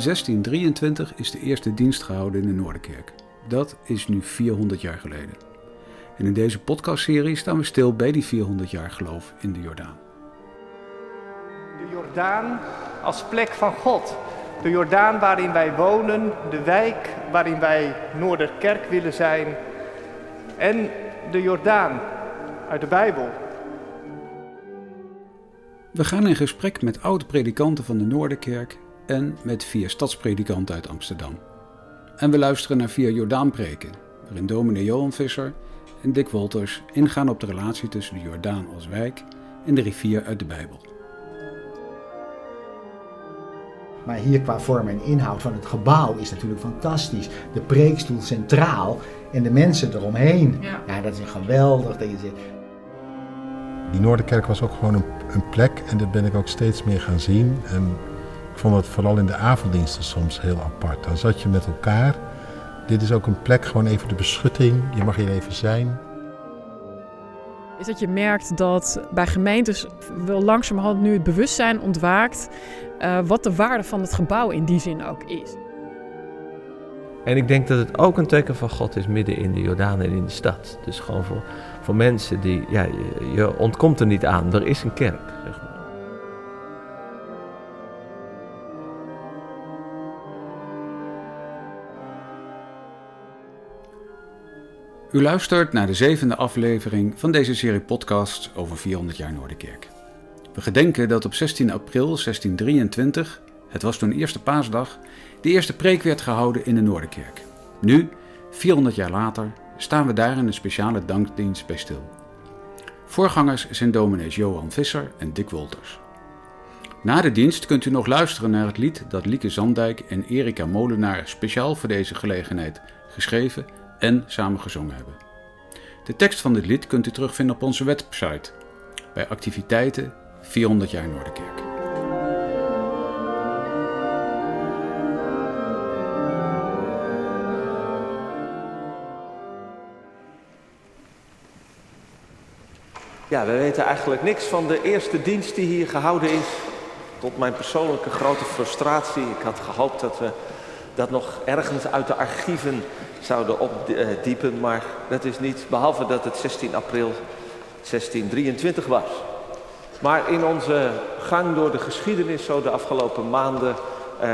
In 1623 is de eerste dienst gehouden in de Noorderkerk. Dat is nu 400 jaar geleden. En in deze podcastserie staan we stil bij die 400 jaar geloof in de Jordaan. De Jordaan als plek van God. De Jordaan waarin wij wonen, de wijk waarin wij Noorderkerk willen zijn. En de Jordaan uit de Bijbel. We gaan in gesprek met oude predikanten van de Noorderkerk en met vier stadspredikanten uit Amsterdam. En we luisteren naar vier Jordaanpreken, waarin dominee Johan Visser en Dick Wolters ingaan op de relatie tussen de Jordaan als wijk en de rivier uit de Bijbel. Maar hier qua vorm en inhoud van het gebouw is natuurlijk fantastisch. De preekstoel centraal en de mensen eromheen. Ja, dat is geweldig. Dat je. Die Noorderkerk was ook gewoon een, een plek en dat ben ik ook steeds meer gaan zien. En ik vond het vooral in de avonddiensten soms heel apart. Dan zat je met elkaar. Dit is ook een plek, gewoon even de beschutting. Je mag hier even zijn. Is dat je merkt dat bij gemeentes wel langzamerhand nu het bewustzijn ontwaakt uh, wat de waarde van het gebouw in die zin ook is. En ik denk dat het ook een teken van God is midden in de Jordaan en in de stad. Dus gewoon voor, voor mensen die, ja, je, je ontkomt er niet aan. Er is een kerk. Zeg maar. U luistert naar de zevende aflevering van deze serie podcasts over 400 jaar Noorderkerk. We gedenken dat op 16 april 1623, het was toen eerste paasdag, de eerste preek werd gehouden in de Noorderkerk. Nu, 400 jaar later, staan we daar in een speciale dankdienst bij stil. Voorgangers zijn dominees Johan Visser en Dick Wolters. Na de dienst kunt u nog luisteren naar het lied dat Lieke Zandijk en Erika Molenaar speciaal voor deze gelegenheid geschreven en samen gezongen hebben. De tekst van dit lied kunt u terugvinden op onze website bij activiteiten 400 jaar Noorderkerk. Ja, we weten eigenlijk niks van de eerste dienst die hier gehouden is. Tot mijn persoonlijke grote frustratie. Ik had gehoopt dat we dat nog ergens uit de archieven zouden opdiepen. Maar dat is niet, behalve dat het 16 april 1623 was. Maar in onze gang door de geschiedenis, zo de afgelopen maanden, eh,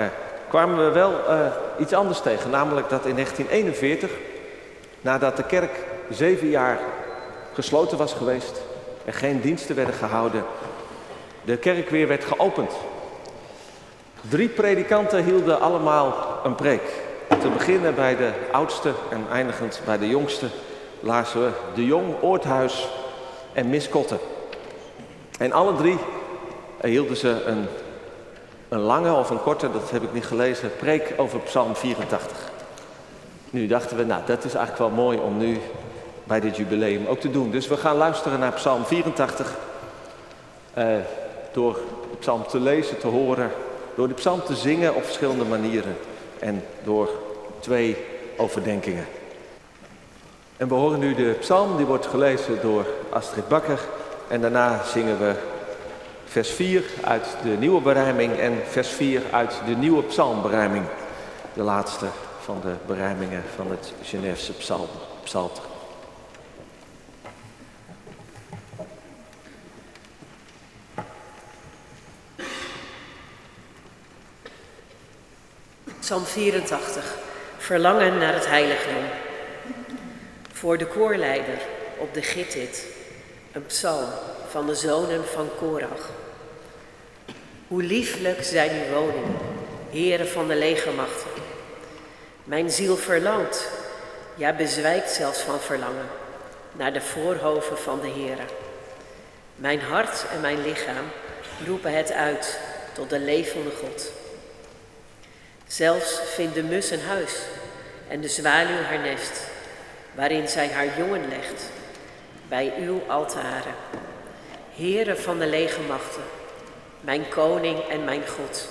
kwamen we wel eh, iets anders tegen. Namelijk dat in 1941, nadat de kerk zeven jaar gesloten was geweest en geen diensten werden gehouden, de kerk weer werd geopend. Drie predikanten hielden allemaal een preek. Te beginnen bij de oudste en eindigend bij de jongste lazen we De Jong, Oorthuis en Miskotten. En alle drie hielden ze een, een lange of een korte, dat heb ik niet gelezen, preek over Psalm 84. Nu dachten we, nou dat is eigenlijk wel mooi om nu bij dit jubileum ook te doen. Dus we gaan luisteren naar Psalm 84. Eh, door psalm te lezen, te horen, door de psalm te zingen op verschillende manieren. En door twee overdenkingen. En we horen nu de psalm, die wordt gelezen door Astrid Bakker. En daarna zingen we vers 4 uit de nieuwe berijming en vers 4 uit de nieuwe psalmberijming. De laatste van de berijmingen van het Geneefse psalm. Psalm 84. Verlangen naar het heiligdom. Voor de koorleider op de Gittit. Een psalm van de zonen van Korach. Hoe lieflijk zijn uw woningen, heren van de legermachten. Mijn ziel verlangt, ja bezwijkt zelfs van verlangen, naar de voorhoven van de heren. Mijn hart en mijn lichaam roepen het uit tot de levende God. Zelfs vindt de mus een huis en de zwaluw haar nest, waarin zij haar jongen legt, bij uw altaren. Heren van de legermachten, mijn koning en mijn God.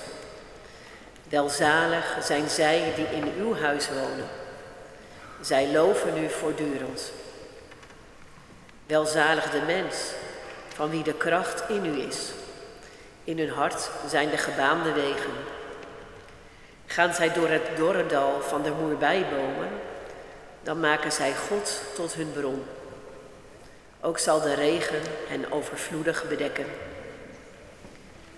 Welzalig zijn zij die in uw huis wonen. Zij loven u voortdurend. Welzalig de mens, van wie de kracht in u is. In hun hart zijn de gebaande wegen. Gaan zij door het dorre dal van de moerbijbomen, dan maken zij God tot hun bron. Ook zal de regen hen overvloedig bedekken.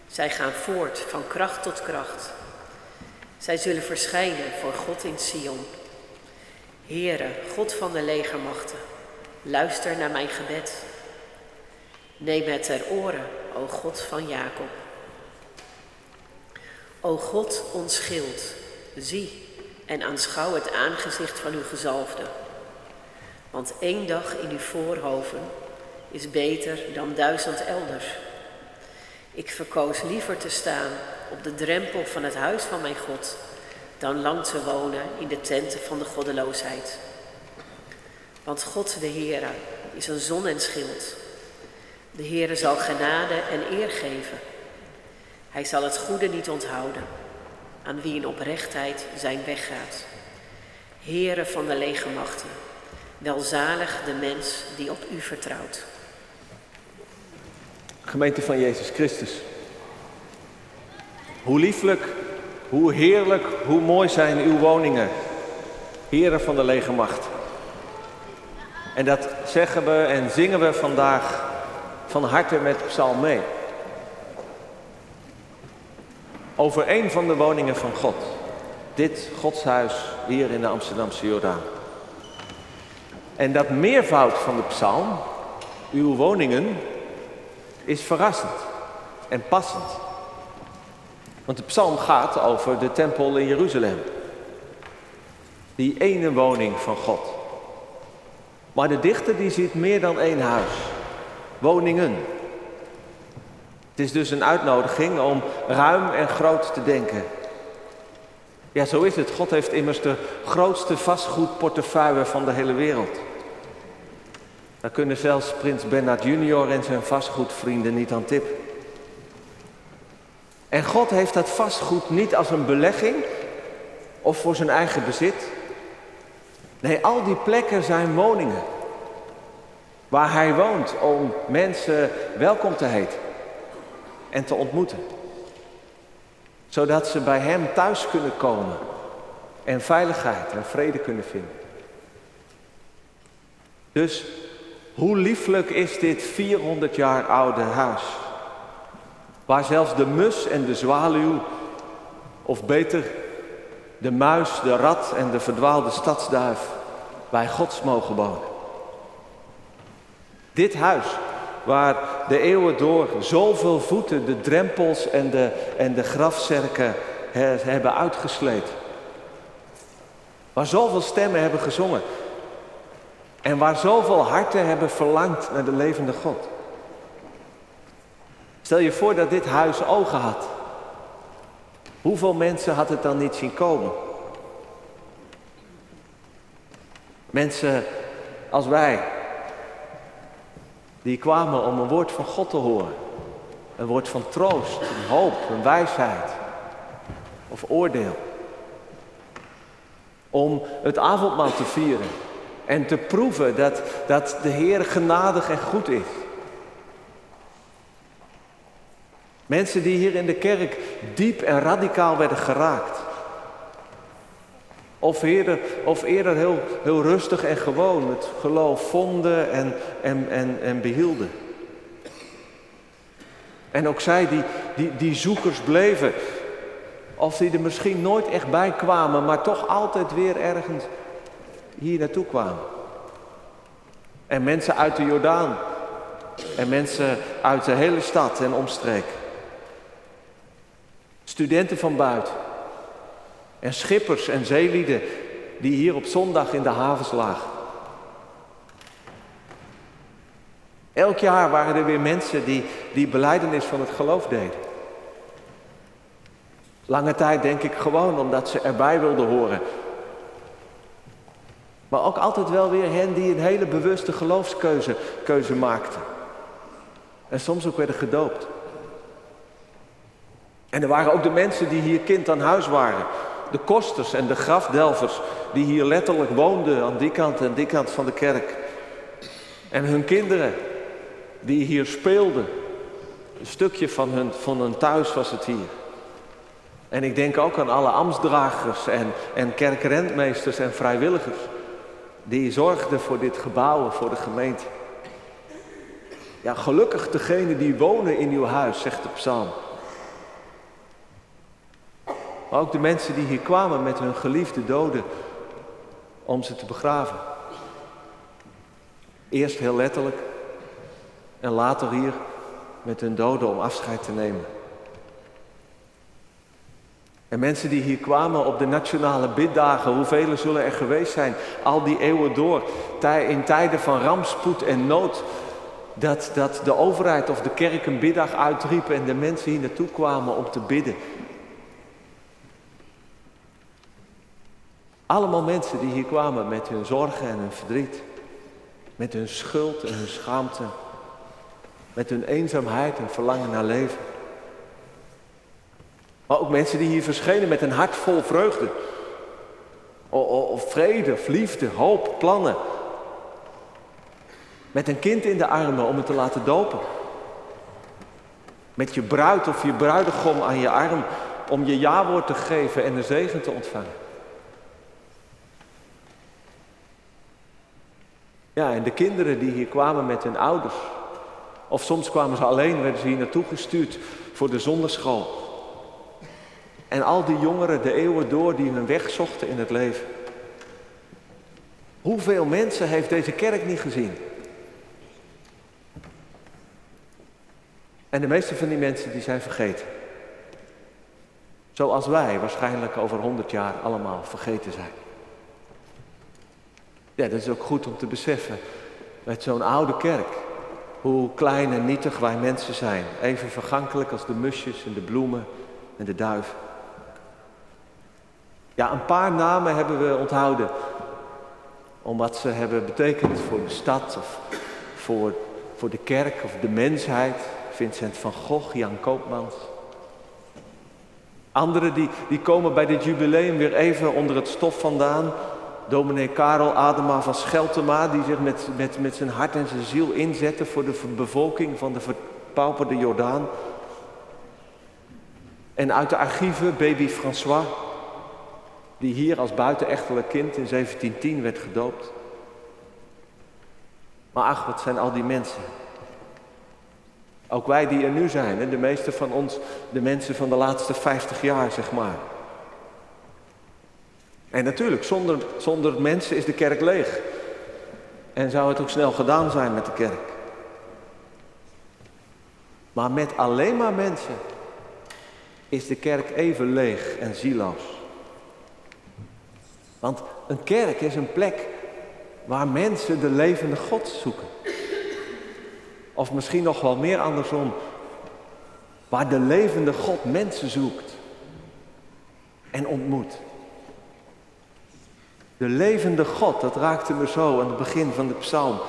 Zij gaan voort van kracht tot kracht. Zij zullen verschijnen voor God in Sion. Heere, God van de legermachten, luister naar mijn gebed. Neem het ter oren, o God van Jacob. O God, ons schild, zie en aanschouw het aangezicht van uw gezalfde. Want één dag in uw voorhoven is beter dan duizend elders. Ik verkoos liever te staan op de drempel van het huis van mijn God, dan lang te wonen in de tenten van de goddeloosheid. Want God de Heere is een zon en schild. De Heere zal genade en eer geven. Hij zal het goede niet onthouden, aan wie in oprechtheid zijn weg gaat. Heere van de legermachten, welzalig de mens die op u vertrouwt. Gemeente van Jezus Christus. Hoe lieflijk, hoe heerlijk, hoe mooi zijn uw woningen, heren van de legermacht. En dat zeggen we en zingen we vandaag van harte met psalm mee. Over een van de woningen van God. Dit godshuis hier in de Amsterdamse Jordaan. En dat meervoud van de psalm, uw woningen, is verrassend en passend. Want de psalm gaat over de tempel in Jeruzalem. Die ene woning van God. Maar de dichter die ziet meer dan één huis. Woningen. Het is dus een uitnodiging om ruim en groot te denken. Ja, zo is het. God heeft immers de grootste vastgoedportefeuille van de hele wereld. Daar kunnen zelfs prins Bernard junior en zijn vastgoedvrienden niet aan tip. En God heeft dat vastgoed niet als een belegging of voor zijn eigen bezit. Nee, al die plekken zijn woningen. Waar hij woont om mensen welkom te heten en te ontmoeten. Zodat ze bij hem thuis kunnen komen en veiligheid en vrede kunnen vinden. Dus hoe lieflijk is dit 400 jaar oude huis? Waar zelfs de mus en de zwaluw, of beter de muis, de rat en de verdwaalde stadsduif bij Gods mogen wonen. Dit huis, waar de eeuwen door zoveel voeten de drempels en de, en de grafzerken hebben uitgesleept. Waar zoveel stemmen hebben gezongen. En waar zoveel harten hebben verlangd naar de levende God. Stel je voor dat dit huis ogen had. Hoeveel mensen had het dan niet zien komen? Mensen als wij, die kwamen om een woord van God te horen. Een woord van troost, een hoop, een wijsheid of oordeel. Om het avondmaal te vieren en te proeven dat, dat de Heer genadig en goed is. Mensen die hier in de kerk diep en radicaal werden geraakt. Of eerder, of eerder heel, heel rustig en gewoon het geloof vonden en, en, en, en behielden. En ook zij die, die, die zoekers bleven. Of die er misschien nooit echt bij kwamen, maar toch altijd weer ergens hier naartoe kwamen. En mensen uit de Jordaan. En mensen uit de hele stad en omstreek. Studenten van buiten. En schippers en zeelieden die hier op zondag in de havens lagen. Elk jaar waren er weer mensen die die beleidenis van het geloof deden. Lange tijd denk ik gewoon omdat ze erbij wilden horen. Maar ook altijd wel weer hen die een hele bewuste geloofskeuze keuze maakten. En soms ook werden gedoopt. En er waren ook de mensen die hier kind aan huis waren. De kosters en de grafdelvers die hier letterlijk woonden aan die kant en die kant van de kerk. En hun kinderen die hier speelden. Een stukje van hun, van hun thuis was het hier. En ik denk ook aan alle ambtsdragers en, en kerkrentmeesters en vrijwilligers die zorgden voor dit gebouw, voor de gemeente. Ja, gelukkig degene die wonen in uw huis, zegt de psalm. Maar ook de mensen die hier kwamen met hun geliefde doden om ze te begraven. Eerst heel letterlijk en later hier met hun doden om afscheid te nemen. En mensen die hier kwamen op de nationale biddagen, hoeveel zullen er geweest zijn, al die eeuwen door, in tijden van rampspoed en nood, dat, dat de overheid of de kerk een biddag uitriep en de mensen hier naartoe kwamen om te bidden. Allemaal mensen die hier kwamen met hun zorgen en hun verdriet, met hun schuld en hun schaamte, met hun eenzaamheid en verlangen naar leven. Maar ook mensen die hier verschenen met een hart vol vreugde. Of vrede, of liefde, hoop, plannen. Met een kind in de armen om het te laten dopen. Met je bruid of je bruidegom aan je arm om je jawoord te geven en de zegen te ontvangen. Ja, en de kinderen die hier kwamen met hun ouders. Of soms kwamen ze alleen, werden ze hier naartoe gestuurd voor de zonderschool. En al die jongeren de eeuwen door die hun weg zochten in het leven. Hoeveel mensen heeft deze kerk niet gezien? En de meeste van die mensen die zijn vergeten. Zoals wij waarschijnlijk over honderd jaar allemaal vergeten zijn. Ja, dat is ook goed om te beseffen. Met zo'n oude kerk. Hoe klein en nietig wij mensen zijn. Even vergankelijk als de musjes en de bloemen en de duiven. Ja, een paar namen hebben we onthouden. Omdat ze hebben betekend voor de stad of voor, voor de kerk of de mensheid. Vincent van Gogh, Jan Koopmans. Anderen die, die komen bij dit jubileum weer even onder het stof vandaan. Dominee Karel Adema van Scheltema, die zich met, met, met zijn hart en zijn ziel inzette voor de bevolking van de verpauperde Jordaan. En uit de archieven baby François, die hier als buitenechtelijk kind in 1710 werd gedoopt. Maar ach, wat zijn al die mensen. Ook wij die er nu zijn, de meeste van ons, de mensen van de laatste 50 jaar, zeg maar. En natuurlijk, zonder, zonder mensen is de kerk leeg. En zou het ook snel gedaan zijn met de kerk. Maar met alleen maar mensen is de kerk even leeg en zieloos. Want een kerk is een plek waar mensen de levende God zoeken. Of misschien nog wel meer andersom. Waar de levende God mensen zoekt en ontmoet. De levende God, dat raakte me zo aan het begin van de psalm.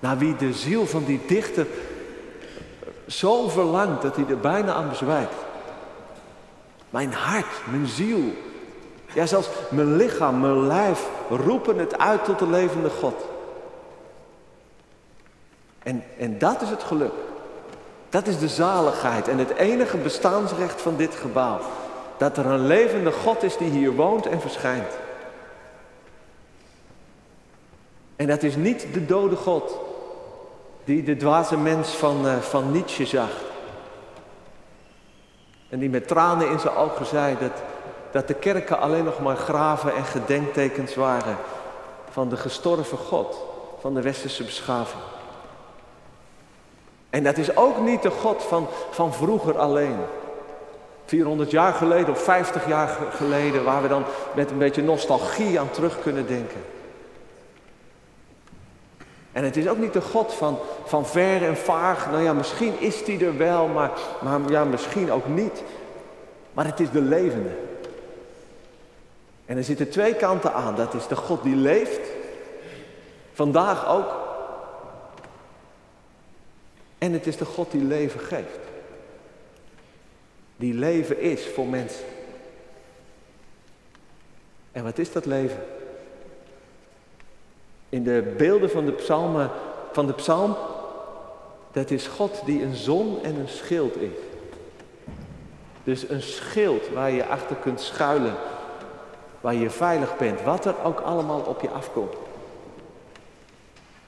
Naar wie de ziel van die dichter zo verlangt dat hij er bijna aan bezwijkt. Mijn hart, mijn ziel, ja, zelfs mijn lichaam, mijn lijf roepen het uit tot de levende God. En, en dat is het geluk. Dat is de zaligheid en het enige bestaansrecht van dit gebouw. Dat er een levende God is die hier woont en verschijnt. En dat is niet de dode God die de dwaze mens van, uh, van Nietzsche zag. En die met tranen in zijn ogen zei dat, dat de kerken alleen nog maar graven en gedenktekens waren van de gestorven God van de westerse beschaving. En dat is ook niet de God van, van vroeger alleen. 400 jaar geleden of 50 jaar geleden, waar we dan met een beetje nostalgie aan terug kunnen denken. En het is ook niet de God van, van ver en vaag. Nou ja, misschien is die er wel, maar, maar ja, misschien ook niet. Maar het is de levende. En er zitten twee kanten aan. Dat is de God die leeft. Vandaag ook. En het is de God die leven geeft. Die leven is voor mensen. En wat is dat leven? In de beelden van de psalmen, van de psalm, dat is God die een zon en een schild is. Dus een schild waar je achter kunt schuilen. Waar je veilig bent. Wat er ook allemaal op je afkomt.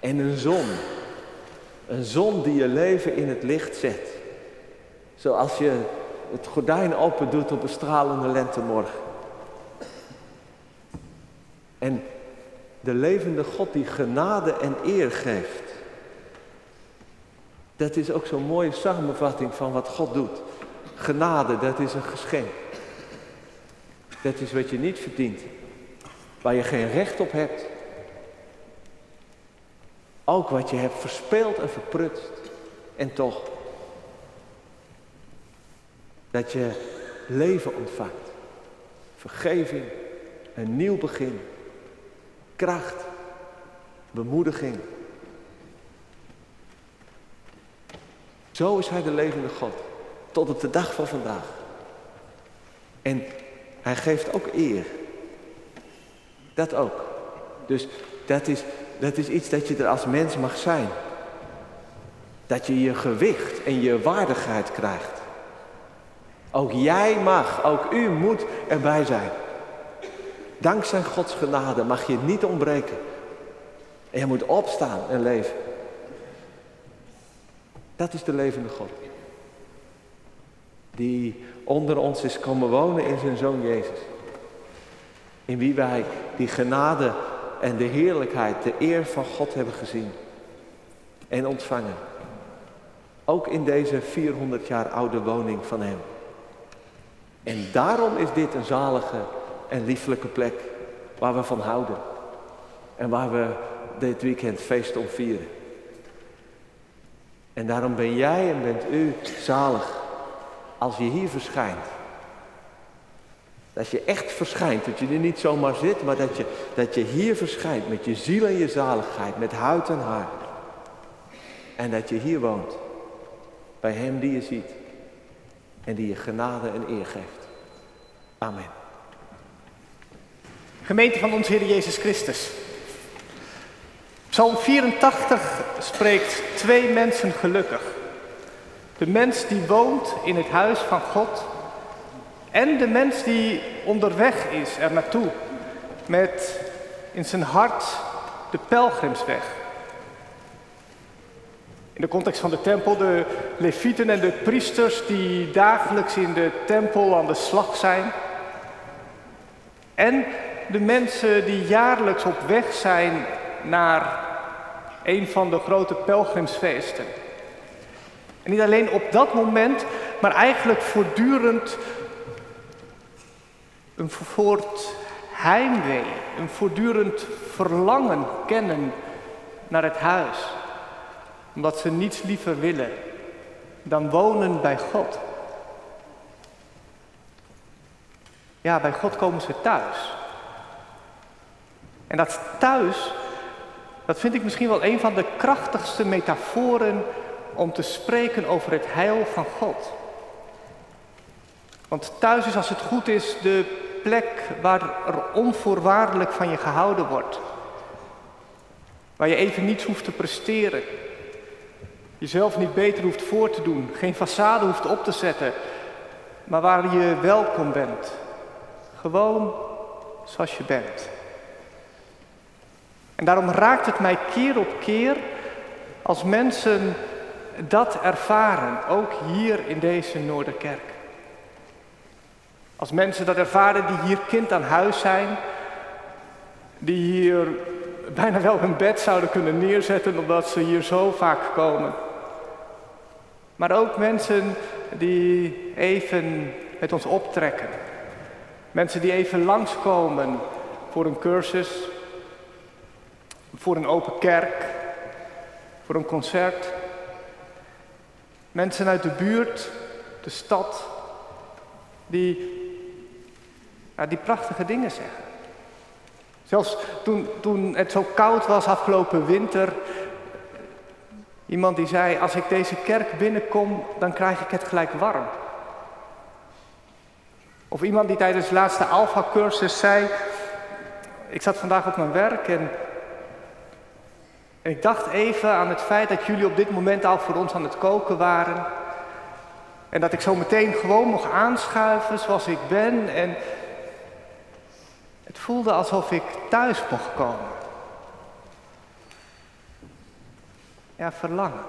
En een zon. Een zon die je leven in het licht zet. Zoals je het gordijn open doet op een stralende lentemorgen. En de levende God die genade en eer geeft. Dat is ook zo'n mooie samenvatting van wat God doet. Genade, dat is een geschenk. Dat is wat je niet verdient. Waar je geen recht op hebt. Ook wat je hebt verspeeld en verprutst. En toch. Dat je leven ontvangt. Vergeving. Een nieuw begin. Kracht. Bemoediging. Zo is hij de levende God. Tot op de dag van vandaag. En hij geeft ook eer. Dat ook. Dus dat is, dat is iets dat je er als mens mag zijn. Dat je je gewicht en je waardigheid krijgt. Ook jij mag, ook u moet erbij zijn. Dankzij Gods genade mag je niet ontbreken. En je moet opstaan en leven. Dat is de levende God. Die onder ons is komen wonen in zijn zoon Jezus. In wie wij die genade en de heerlijkheid, de eer van God hebben gezien. En ontvangen. Ook in deze 400 jaar oude woning van Hem. En daarom is dit een zalige en lieflijke plek waar we van houden. En waar we dit weekend feest om vieren. En daarom ben jij en bent u zalig als je hier verschijnt. Dat je echt verschijnt, dat je er niet zomaar zit, maar dat je, dat je hier verschijnt met je ziel en je zaligheid, met huid en haar. En dat je hier woont, bij Hem die je ziet en die je genade en eer geeft. Amen. Gemeente van onze Heer Jezus Christus. Psalm 84 spreekt twee mensen gelukkig. De mens die woont in het huis van God en de mens die onderweg is er naartoe met in zijn hart de pelgrimsweg. In de context van de tempel, de levieten en de priesters die dagelijks in de tempel aan de slag zijn. En de mensen die jaarlijks op weg zijn naar een van de grote pelgrimsfeesten. En niet alleen op dat moment, maar eigenlijk voortdurend een voort heimwee, een voortdurend verlangen kennen naar het huis. Omdat ze niets liever willen dan wonen bij God. Ja, bij God komen ze thuis. En dat thuis, dat vind ik misschien wel een van de krachtigste metaforen om te spreken over het heil van God. Want thuis is, als het goed is, de plek waar er onvoorwaardelijk van je gehouden wordt. Waar je even niets hoeft te presteren. Jezelf niet beter hoeft voor te doen, geen façade hoeft op te zetten, maar waar je welkom bent. Gewoon zoals je bent. En daarom raakt het mij keer op keer als mensen dat ervaren, ook hier in deze Noorderkerk. Als mensen dat ervaren die hier kind aan huis zijn, die hier bijna wel hun bed zouden kunnen neerzetten omdat ze hier zo vaak komen. Maar ook mensen die even met ons optrekken. Mensen die even langskomen voor een cursus, voor een open kerk, voor een concert. Mensen uit de buurt, de stad, die, die prachtige dingen zeggen. Zelfs toen, toen het zo koud was afgelopen winter, iemand die zei, als ik deze kerk binnenkom, dan krijg ik het gelijk warm. Of iemand die tijdens de laatste Alpha-cursus zei, ik zat vandaag op mijn werk en ik dacht even aan het feit dat jullie op dit moment al voor ons aan het koken waren. En dat ik zo meteen gewoon mocht aanschuiven zoals ik ben. En het voelde alsof ik thuis mocht komen. Ja, verlangen.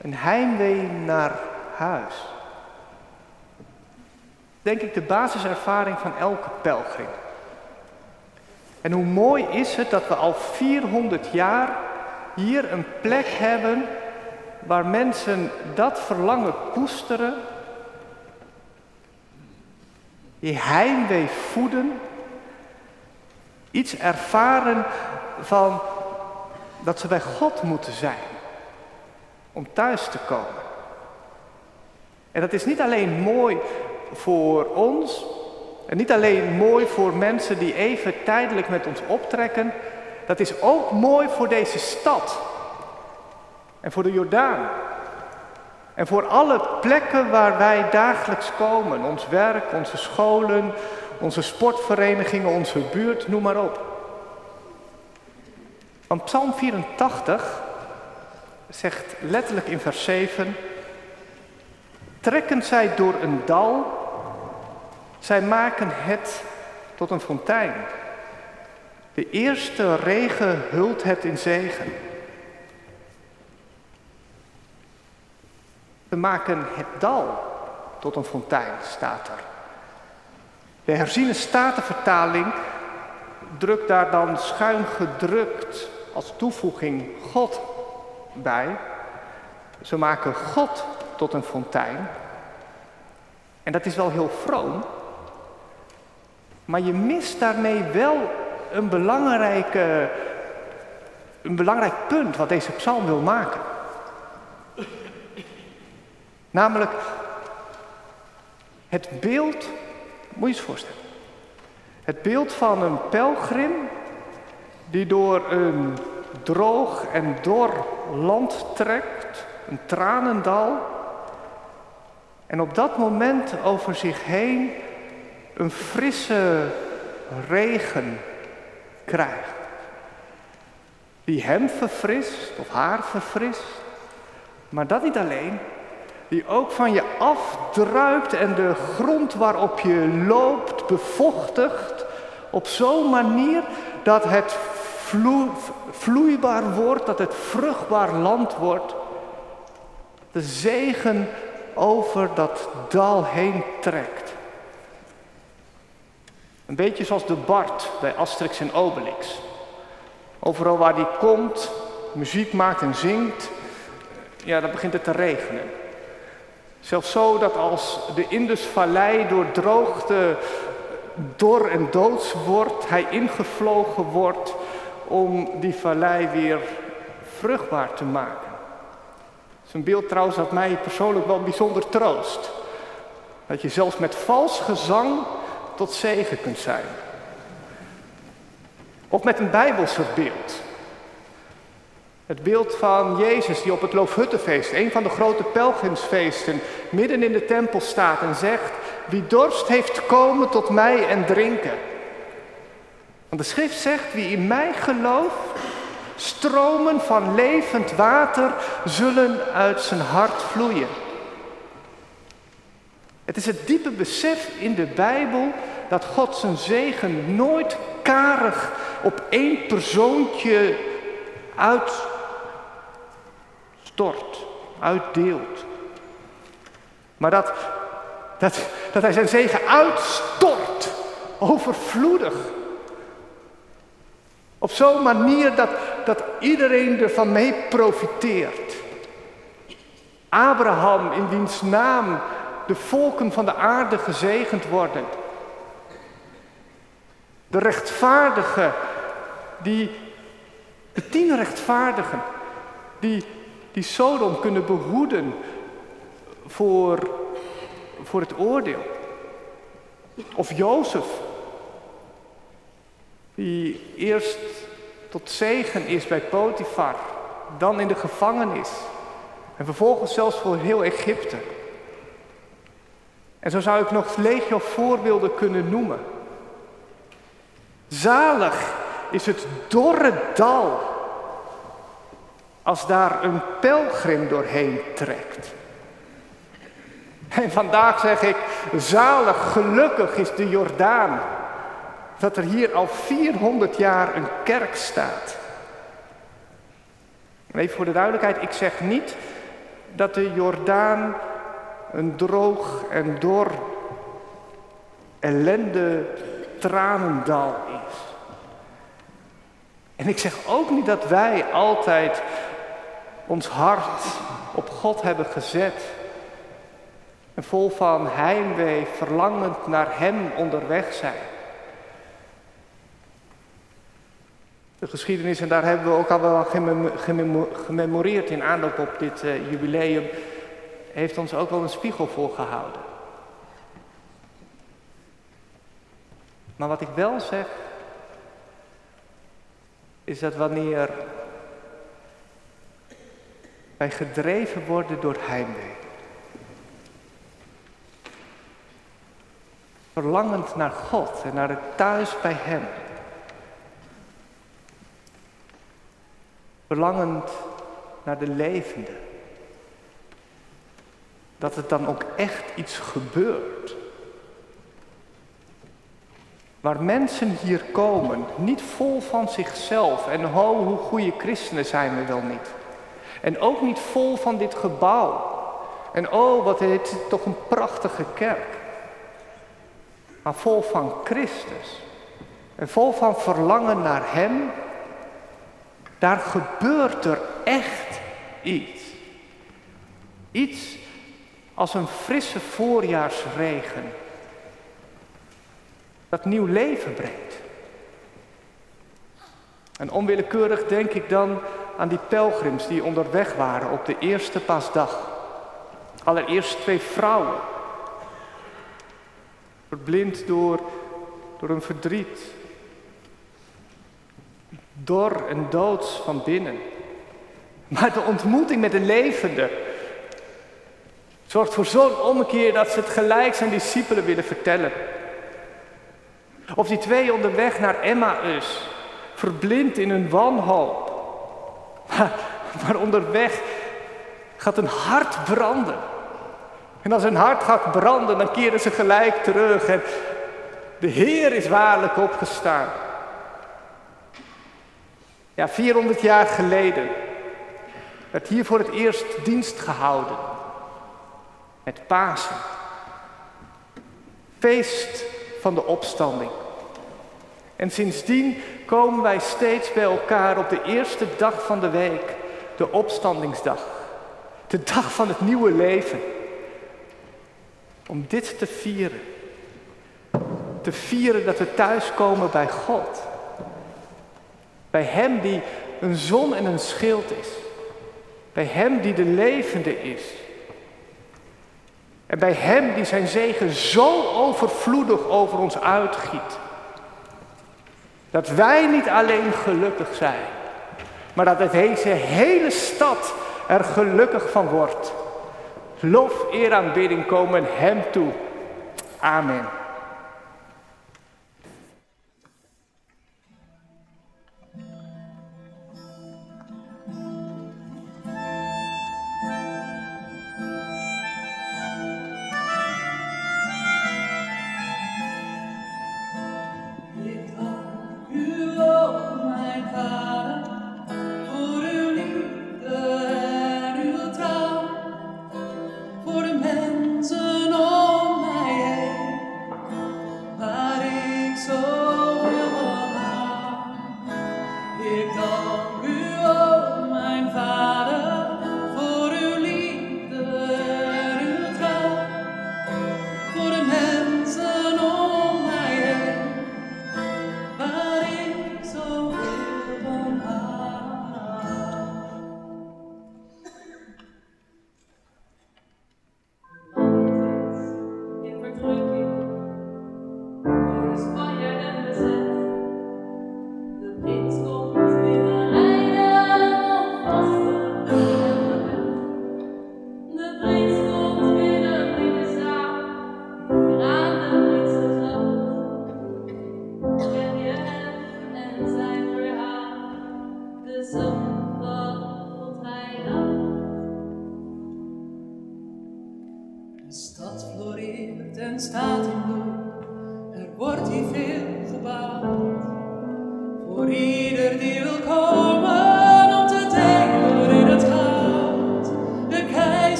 Een heimwee naar huis. Denk ik de basiservaring van elke pelgrim. En hoe mooi is het dat we al 400 jaar hier een plek hebben waar mensen dat verlangen koesteren, die heimwee voeden, iets ervaren van dat ze bij God moeten zijn om thuis te komen. En dat is niet alleen mooi voor ons, en niet alleen mooi voor mensen die even tijdelijk met ons optrekken, dat is ook mooi voor deze stad en voor de Jordaan. En voor alle plekken waar wij dagelijks komen, ons werk, onze scholen, onze sportverenigingen, onze buurt, noem maar op. Want Psalm 84 zegt letterlijk in vers 7, trekken zij door een dal, zij maken het tot een fontein. De eerste regen hult het in zegen. We maken het dal tot een fontein, staat er. De herziene statenvertaling drukt daar dan schuin gedrukt als toevoeging God bij. Ze maken God tot een fontein. En dat is wel heel vroom. Maar je mist daarmee wel een, belangrijke, een belangrijk punt wat deze psalm wil maken. Namelijk het beeld, moet je eens voorstellen. Het beeld van een pelgrim die door een droog en dor land trekt, een tranendal, en op dat moment over zich heen een frisse regen krijgt. Die hem verfrist of haar verfrist. Maar dat niet alleen, die ook van je afdruipt en de grond waarop je loopt bevochtigt op zo'n manier dat het vloeibaar wordt, dat het vruchtbaar land wordt. De zegen over dat dal heen trekt. Een beetje zoals de Bart bij Asterix en Obelix. Overal waar die komt, muziek maakt en zingt, ja, dan begint het te regenen. Zelfs zo dat als de Indusvallei door droogte dor en doods wordt, hij ingevlogen wordt om die vallei weer vruchtbaar te maken. Zijn beeld trouwens had mij persoonlijk wel bijzonder troost. Dat je zelfs met vals gezang tot zegen kunt zijn. Of met een bijbelse beeld. Het beeld van Jezus die op het Loofhuttenfeest, een van de grote pelgrimsfeesten, midden in de tempel staat en zegt, wie dorst heeft komen tot mij en drinken. Want de schrift zegt, wie in mij gelooft, stromen van levend water zullen uit zijn hart vloeien. Het is het diepe besef in de Bijbel dat God zijn zegen nooit karig op één persoontje uitstort, uitdeelt. Maar dat, dat, dat hij zijn zegen uitstort, overvloedig. Op zo'n manier dat, dat iedereen ervan mee profiteert. Abraham, in wiens naam de volken van de aarde gezegend worden. De rechtvaardigen, die, de tien rechtvaardigen, die, die Sodom kunnen behoeden voor, voor het oordeel. Of Jozef, die eerst tot zegen is bij Potifar, dan in de gevangenis en vervolgens zelfs voor heel Egypte. En zo zou ik nog legio voorbeelden kunnen noemen. Zalig is het dorre dal als daar een pelgrim doorheen trekt. En vandaag zeg ik, zalig, gelukkig is de Jordaan. Dat er hier al 400 jaar een kerk staat. even voor de duidelijkheid, ik zeg niet dat de Jordaan een droog en dor ellende tranendal is. En ik zeg ook niet dat wij altijd ons hart op God hebben gezet. En vol van heimwee, verlangend naar Hem onderweg zijn. De geschiedenis, en daar hebben we ook al wel gememoreerd in aanloop op dit uh, jubileum, heeft ons ook wel een spiegel voorgehouden. Maar wat ik wel zeg, is dat wanneer wij gedreven worden door heimwee, verlangend naar God en naar het thuis bij Hem, verlangend naar de levende, dat het dan ook echt iets gebeurt. Waar mensen hier komen, niet vol van zichzelf en ho, hoe goede christenen zijn we wel niet. En ook niet vol van dit gebouw. En oh, wat is toch een prachtige kerk. Maar vol van Christus. En vol van verlangen naar Hem. Daar gebeurt er echt iets. Iets als een frisse voorjaarsregen dat nieuw leven brengt. En onwillekeurig denk ik dan aan die pelgrims die onderweg waren op de eerste paasdag. Allereerst twee vrouwen, verblind door, door een verdriet, dor en doods van binnen. Maar de ontmoeting met de levende zorgt voor zo'n omkeer dat ze het gelijk zijn discipelen willen vertellen. Of die twee onderweg naar Emmaus, verblind in hun wanhoop. Maar, onderweg gaat een hart branden. En als een hart gaat branden, dan keren ze gelijk terug. En de Heer is waarlijk opgestaan. Ja, 400 jaar geleden werd hier voor het eerst dienst gehouden. Met Pasen. Feest van de opstanding. En sindsdien komen wij steeds bij elkaar op de eerste dag van de week, de opstandingsdag. De dag van het nieuwe leven. Om dit te vieren. Te vieren dat we thuiskomen bij God. Bij Hem die een zon en een schild is. Bij Hem die de levende is. En bij Hem die zijn zegen zo overvloedig over ons uitgiet. Dat wij niet alleen gelukkig zijn, maar dat deze hele stad er gelukkig van wordt. Lof, eer, aanbidding komen Hem toe. Amen.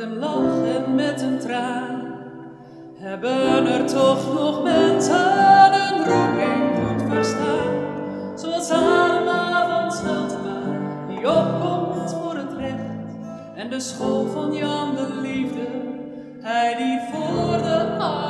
een lach en met een traan. Hebben er toch nog mensen een roeping goed verstaan? Zoals Arma van Scheltema, die opkomt voor het recht. En de school van Jan de Liefde, hij die voor de aarde.